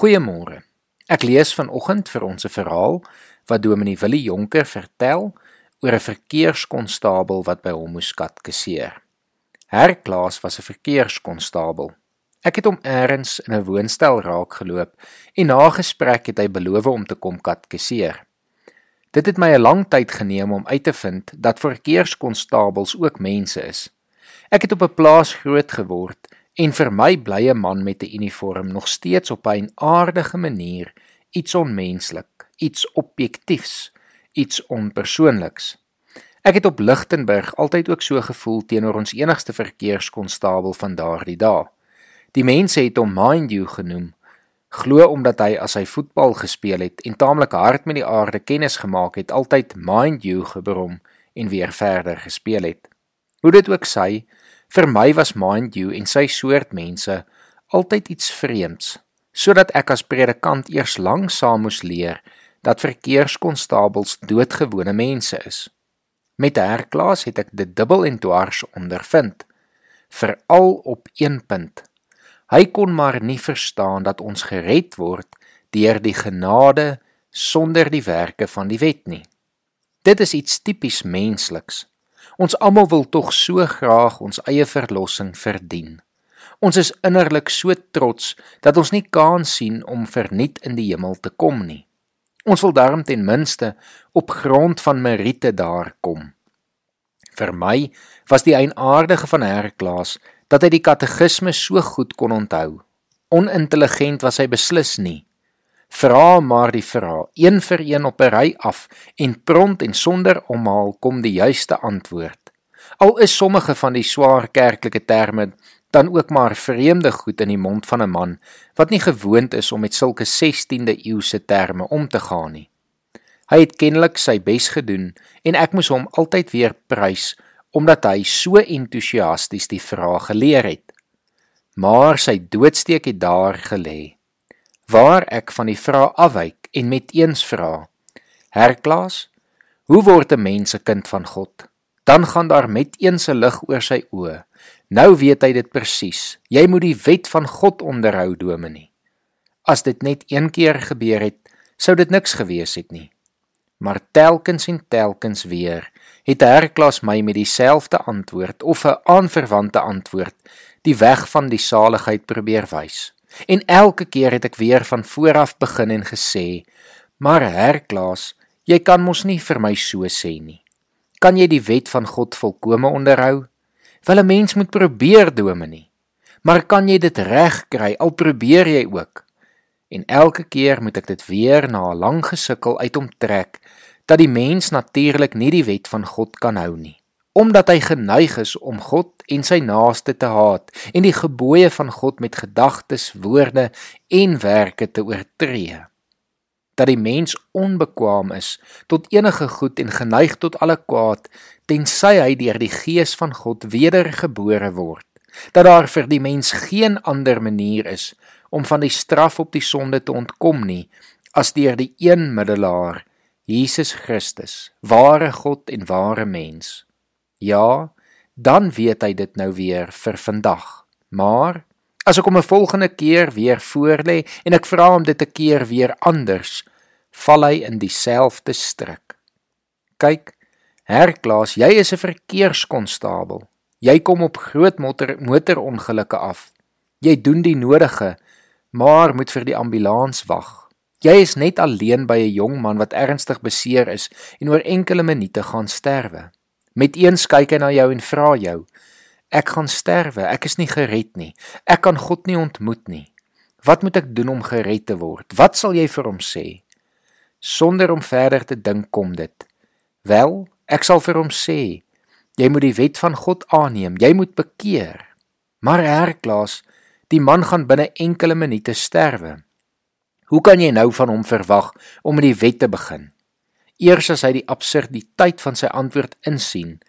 Goeiemôre. Ek lees vanoggend vir ons 'n verhaal wat Dominee Willie Jonker vertel oor 'n verkeerskonstabel wat by hom moes katkeseer. Herklaas was 'n verkeerskonstabel. Ek het hom eers in 'n woonstel raak geloop en na gesprek het hy beloof om te kom katkeseer. Dit het my 'n lang tyd geneem om uit te vind dat verkeerskonstabels ook mense is. Ek het op 'n plaas groot geword en vir my blye man met 'n uniform nog steeds op 'n aardige manier iets onmenslik, iets objektiefs, iets onpersoonliks. Ek het op Lichtenburg altyd ook so gevoel teenoor ons enigste verkeerskonstabel van daardie dae. Die mense het hom mind you genoem, glo omdat hy as hy voetbal gespeel het en taamlik hard met die aarde kennis gemaak het, altyd mind you gebrom en weer verder gespeel het. Hoe dit ook sy, Vir my was Mind You en sy soort mense altyd iets vreemds, sodat ek as predikant eers lanksaam moes leer dat verkeerskonstabels doodgewone mense is. Met herklaas het ek dit dubbel en dwars ondervind, veral op een punt. Hy kon maar nie verstaan dat ons gered word deur die genade sonder die werke van die wet nie. Dit is iets tipies mensliks. Ons almal wil tog so graag ons eie verlossing verdien. Ons is innerlik so trots dat ons nie kans sien om verniet in die hemel te kom nie. Ons wil daarom ten minste op grond van meriete daar kom. Vir my was die eienaardige van Herklaas dat hy die katekisme so goed kon onthou. Onintelligent was hy beslis nie. Vra maar die vraag, een vir een op 'n ry af en prompt en sonder omhaal kom die juiste antwoord. Al is sommige van die swaar kerklike terme dan ook maar vreemde goed in die mond van 'n man wat nie gewoond is om met sulke 16de eeuse terme om te gaan nie. Hy het kennelik sy bes gedoen en ek moes hom altyd weer prys omdat hy so entoesiasties die vraag geleer het. Maar sy doodsteek het daar gelê waar ek van die vraag afwyk en met eens vra: Herklaas, hoe word 'n mens 'n kind van God? Dan gaan daar met eens 'n lig oor sy oë. Nou weet hy dit presies. Jy moet die wet van God onderhou, Dominee. As dit net een keer gebeur het, sou dit niks gewees het nie. Maar telkens en telkens weer het Herklaas my met dieselfde antwoord of 'n aanverwante antwoord die weg van die saligheid probeer wys. En elke keer het ek weer van vooraf begin en gesê: "Maar Herklaas, jy kan mos nie vir my so sê nie. Kan jy die wet van God volkome onderhou? Wel 'n mens moet probeer, Dominee. Maar kan jy dit reg kry al probeer jy ook?" En elke keer moet ek dit weer na 'n lang gesukkel uit omtrek dat die mens natuurlik nie die wet van God kan hou nie omdat hy geneig is om God en sy naaste te haat en die gebooie van God met gedagtes, woorde en werke te oortree. Dat die mens onbekwaam is tot enige goed en geneig tot alle kwaad tensy hy deur die gees van God wedergebore word. Dat daar vir die mens geen ander manier is om van die straf op die sonde te ontkom nie as deur die een middelaar, Jesus Christus, ware God en ware mens. Ja, dan weet hy dit nou weer vir vandag. Maar as ek hom 'n volgende keer weer voorlê en ek vra hom dit 'n keer weer anders, val hy in dieselfde struik. Kyk, Herklaas, jy is 'n verkeerskonstabel. Jy kom op groot motor motorongelukke af. Jy doen die nodige, maar moet vir die ambulans wag. Jy is net alleen by 'n jong man wat ernstig beseer is en oor enkele minute gaan sterwe. Met eens kyk hy na jou en vra jou: Ek gaan sterwe, ek is nie gered nie. Ek kan God nie ontmoet nie. Wat moet ek doen om gered te word? Wat sal jy vir hom sê? Sonder om verder te dink kom dit. Wel, ek sal vir hom sê: Jy moet die wet van God aanneem. Jy moet bekeer. Maar Herklaas, die man gaan binne enkele minute sterwe. Hoe kan jy nou van hom verwag om met die wet te begin? Eers as hy die absurditeit van sy antwoord insien,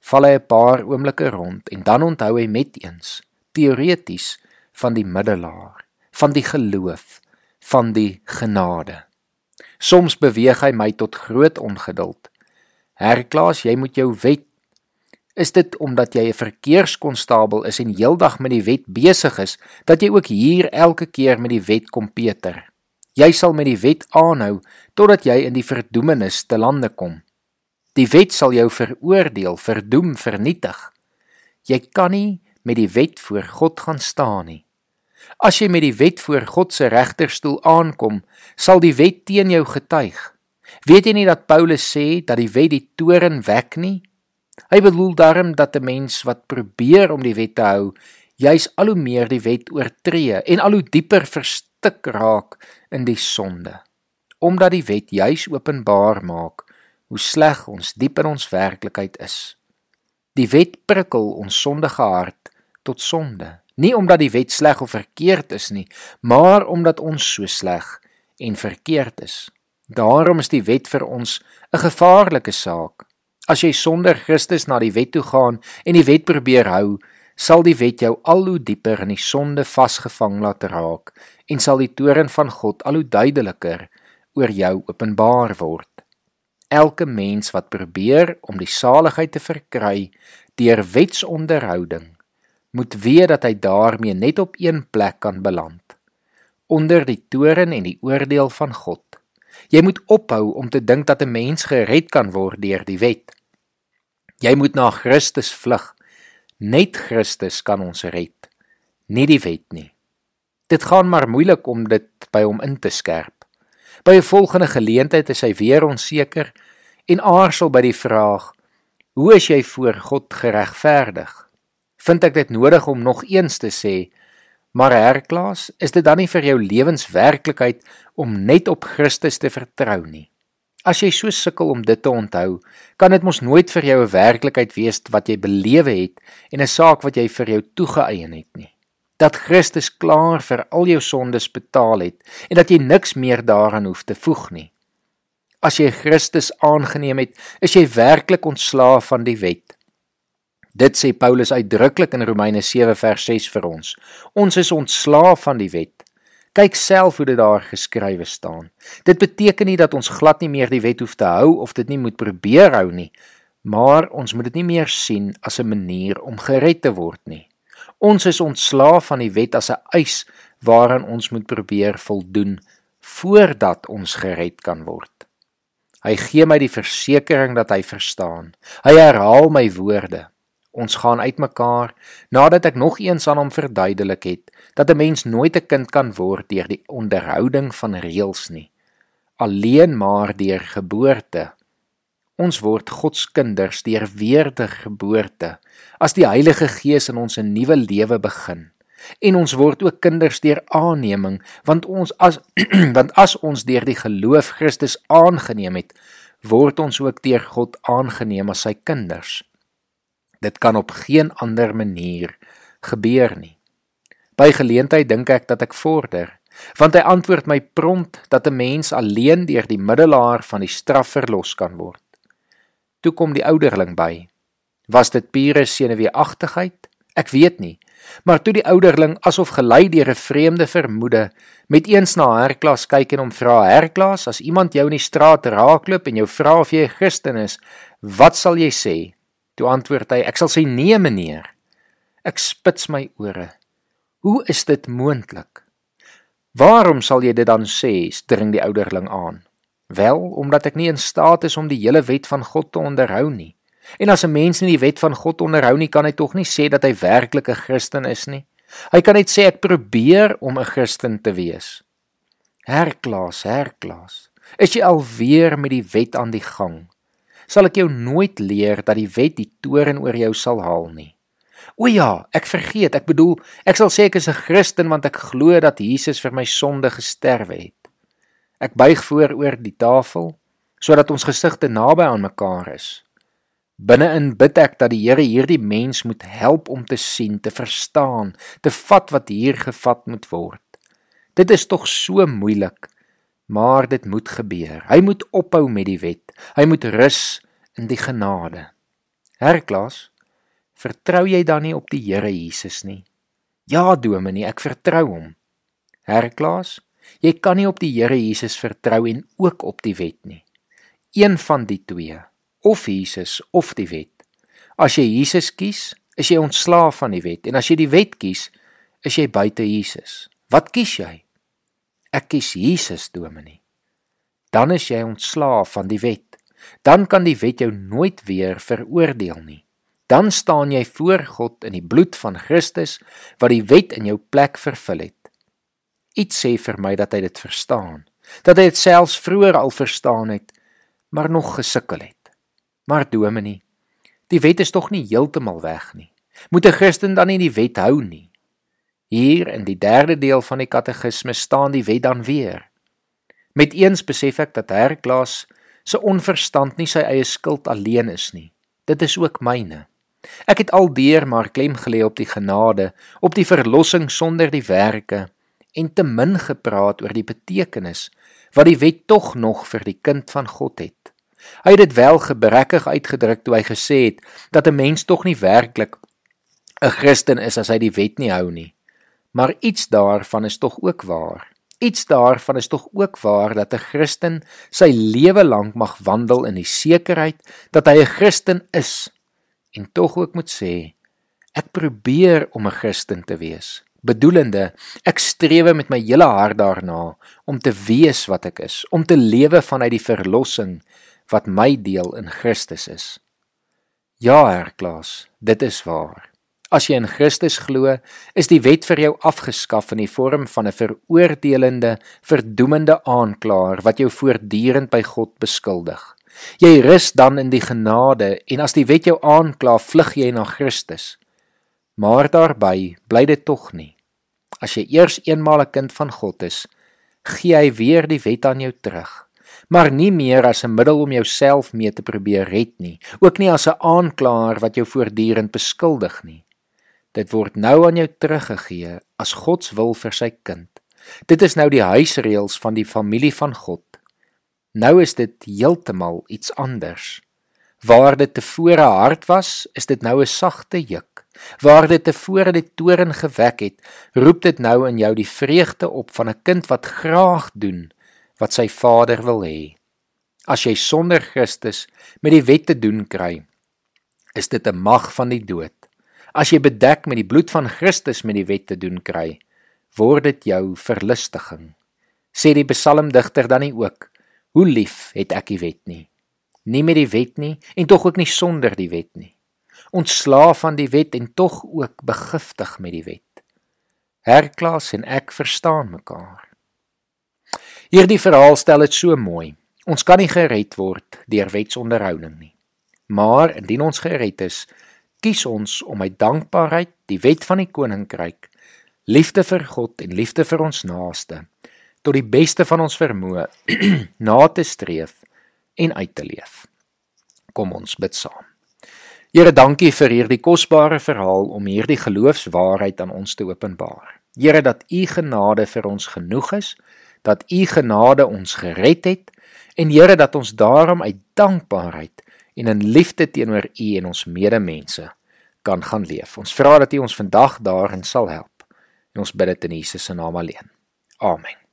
val hy 'n paar oomblikke rond en dan onthou hy met eens teoreties van die middelaar, van die geloof, van die genade. Soms beweeg hy my tot groot ongeduld. Herklaas, jy moet jou wet Is dit omdat jy 'n verkeerskonstabel is en heeldag met die wet besig is, dat jy ook hier elke keer met die wet kom peter? Jy sal met die wet aanhou totdat jy in die verdoemenis te lande kom. Die wet sal jou veroordeel, verdoem, vernietig. Jy kan nie met die wet voor God gaan staan nie. As jy met die wet voor God se regterstoel aankom, sal die wet teen jou getuig. Weet jy nie dat Paulus sê dat die wet die toren wek nie? Hy bedoel daarom dat 'n mens wat probeer om die wet te hou, juis al hoe meer die wet oortree en al hoe dieper verstik raak in die sonde. Omdat die wet juis openbaar maak hoe sleg ons diep in ons werklikheid is. Die wet prikkel ons sondige hart tot sonde, nie omdat die wet sleg of verkeerd is nie, maar omdat ons so sleg en verkeerd is. Daarom is die wet vir ons 'n gevaarlike saak. As jy sonder Christus na die wet toe gaan en die wet probeer hou, sal die wet jou al hoe dieper in die sonde vasgevang laat raak en sal die toorn van God al hoe duideliker oor jou openbaar word. Elke mens wat probeer om die saligheid te verkry deur wetsonderhouding, moet weet dat hy daarmee net op een plek kan beland, onder die toorn en die oordeel van God. Jy moet ophou om te dink dat 'n mens gered kan word deur die wet. Jy moet na Christus vlug. Net Christus kan ons red, nie die wet nie. Dit gaan maar moeilik om dit by hom in te skerp. By 'n volgende geleentheid is hy weer onseker en aarzel by die vraag: Hoe is jy voor God geregverdig? Vind ek dit nodig om nog eens te sê: Maar Herklaas, is dit dan nie vir jou lewenswerklikheid om net op Christus te vertrou nie? As jy so sukkel om dit te onthou, kan dit mos nooit vir jou 'n werklikheid wees wat jy belewe het en 'n saak wat jy vir jou toegeëien het nie dat Christus klaar vir al jou sondes betaal het en dat jy niks meer daaraan hoef te voeg nie. As jy Christus aangeneem het, is jy werklik ontslaaf van die wet. Dit sê Paulus uitdruklik in Romeine 7 vers 6 vir ons. Ons is ontslaaf van die wet. Kyk self hoe dit daar geskrywe staan. Dit beteken nie dat ons glad nie meer die wet hoef te hou of dit nie moet probeer hou nie, maar ons moet dit nie meer sien as 'n manier om gered te word nie. Ons is ontslaaf van die wet as 'n eis waaraan ons moet probeer voldoen voordat ons gered kan word. Hy gee my die versekering dat hy verstaan. Hy herhaal my woorde. Ons gaan uitmekaar nadat ek nog eens aan hom verduidelik het dat 'n mens nooit 'n kind kan word deur die onderhouding van reëls nie, alleen maar deur geboorte Ons word God se kinders deur wedergeboorte as die Heilige Gees in ons 'n nuwe lewe begin. En ons word ook kinders deur aanneming, want ons as want as ons deur die geloof Christus aangeneem het, word ons ook deur God aangeneem as sy kinders. Dit kan op geen ander manier gebeur nie. By geleentheid dink ek dat ek vorder, want hy antwoord my prompt dat 'n mens alleen deur die middelaar van die straf verlos kan word. Toe kom die ouderling by. Was dit pure senuweeagtigheid? Ek weet nie. Maar toe die ouderling asof gelei deur 'n vreemde vermoede met eens na Herklas kyk en hom vra: "Herklas, as iemand jou in die straat raakloop en jou vra of jy 'n Christen is, wat sal jy sê?" Toe antwoord hy: "Ek sal sê nee, meneer." Ek spits my ore. Hoe is dit moontlik? Waarom sal jy dit dan sê? dring die ouderling aan. Wel, omdat ek nie in staat is om die hele wet van God te onderhou nie. En as 'n mens nie die wet van God onderhou nie, kan hy tog nie sê dat hy werklik 'n Christen is nie. Hy kan net sê ek probeer om 'n Christen te wees. Herklaas, herklaas. Is jy alweer met die wet aan die gang? Sal ek jou nooit leer dat die wet die toren oor jou sal haal nie. O ja, ek vergeet. Ek bedoel, ek sal sê ek is 'n Christen want ek glo dat Jesus vir my sonde gesterwe het. Ek buig voor oor die tafel sodat ons gesigte naby aan mekaar is. Binne-in bid ek dat die Here hierdie mens moet help om te sien, te verstaan, te vat wat hier gevat moet word. Dit is tog so moeilik, maar dit moet gebeur. Hy moet ophou met die wet. Hy moet rus in die genade. Herklas, vertrou jy dan nie op die Here Jesus nie? Ja, Dominee, ek vertrou hom. Herklas, Jy kan nie op die Here Jesus vertrou en ook op die wet nie. Een van die twee, of Jesus of die wet. As jy Jesus kies, is jy ontslaaf van die wet en as jy die wet kies, is jy buite Jesus. Wat kies jy? Ek kies Jesus, Dominee. Dan is jy ontslaaf van die wet. Dan kan die wet jou nooit weer veroordeel nie. Dan staan jy voor God in die bloed van Christus wat die wet in jou plek vervul het. Iets sê vir my dat hy dit verstaan, dat hy dit selfs vroeër al verstaan het, maar nog gesukkel het. Maar Dominee, die wet is tog nie heeltemal weg nie. Moet 'n Christen dan nie die wet hou nie? Hier in die derde deel van die katekismes staan die wet dan weer. Met eens besef ek dat Herklaas se onverstand nie sy eie skuld alleen is nie. Dit is ook myne. Ek het aldeer maar klem gelê op die genade, op die verlossing sonder die werke en te min gepraat oor die betekenis wat die wet tog nog vir die kind van God het. Hy het dit wel gebrekkig uitgedruk toe hy gesê het dat 'n mens tog nie werklik 'n Christen is as hy die wet nie hou nie. Maar iets daarvan is tog ook waar. Iets daarvan is tog ook waar dat 'n Christen sy lewe lank mag wandel in die sekerheid dat hy 'n Christen is en tog ook moet sê ek probeer om 'n Christen te wees. Bedoelende, ek streef met my hele hart daarna om te wees wat ek is, om te lewe vanuit die verlossing wat my deel in Christus is. Ja, Herr Klaas, dit is waar. As jy in Christus glo, is die wet vir jou afgeskaf in die vorm van 'n veroordelende, verdoemende aanklaer wat jou voortdurend by God beskuldig. Jy rus dan in die genade en as die wet jou aankla, vlug jy na Christus. Maar daarby bly dit tog nie. As jy eers eenmaal 'n kind van God is, gee hy weer die wet aan jou terug maar nie meer as 'n middel om jouself mee te probeer red nie, ook nie as 'n aanklaer wat jou voortdurend beskuldig nie. Dit word nou aan jou teruggegee as God se wil vir sy kind. Dit is nou die huisreëls van die familie van God. Nou is dit heeltemal iets anders. Waar dit tevore hard was, is dit nou 'n sagte juk. Waar dit tevore die toren gewek het, roep dit nou in jou die vreugde op van 'n kind wat graag doen wat sy vader wil hê. As jy sonder Christus met die wet te doen kry, is dit 'n mag van die dood. As jy bedek met die bloed van Christus met die wet te doen kry, word dit jou verlustiging. Sê die psalmdigter dan nie ook: Hoe lief het ek die wet nie. Nie met die wet nie en tog ook nie sonder die wet nie. Ontslaaf van die wet en tog ook begiftig met die wet. Herklaas en ek verstaan mekaar. Hierdie verhaal stel dit so mooi. Ons kan nie gered word deur wetsonderhouding nie. Maar indien ons gered is, kies ons om uit dankbaarheid die wet van die koninkryk, liefde vir God en liefde vir ons naaste tot die beste van ons vermoë na te streef en uit te leef. Kom ons bid saam. Here, dankie vir hierdie kosbare verhaal om hierdie geloofswaarheid aan ons te openbaar. Here, dat U genade vir ons genoeg is, dat U genade ons gered het en Here dat ons daarom uit dankbaarheid en in liefde teenoor U en ons medemense kan gaan leef. Ons vra dat U ons vandag daarin sal help. En ons bid dit in Jesus se naam alleen. Amen.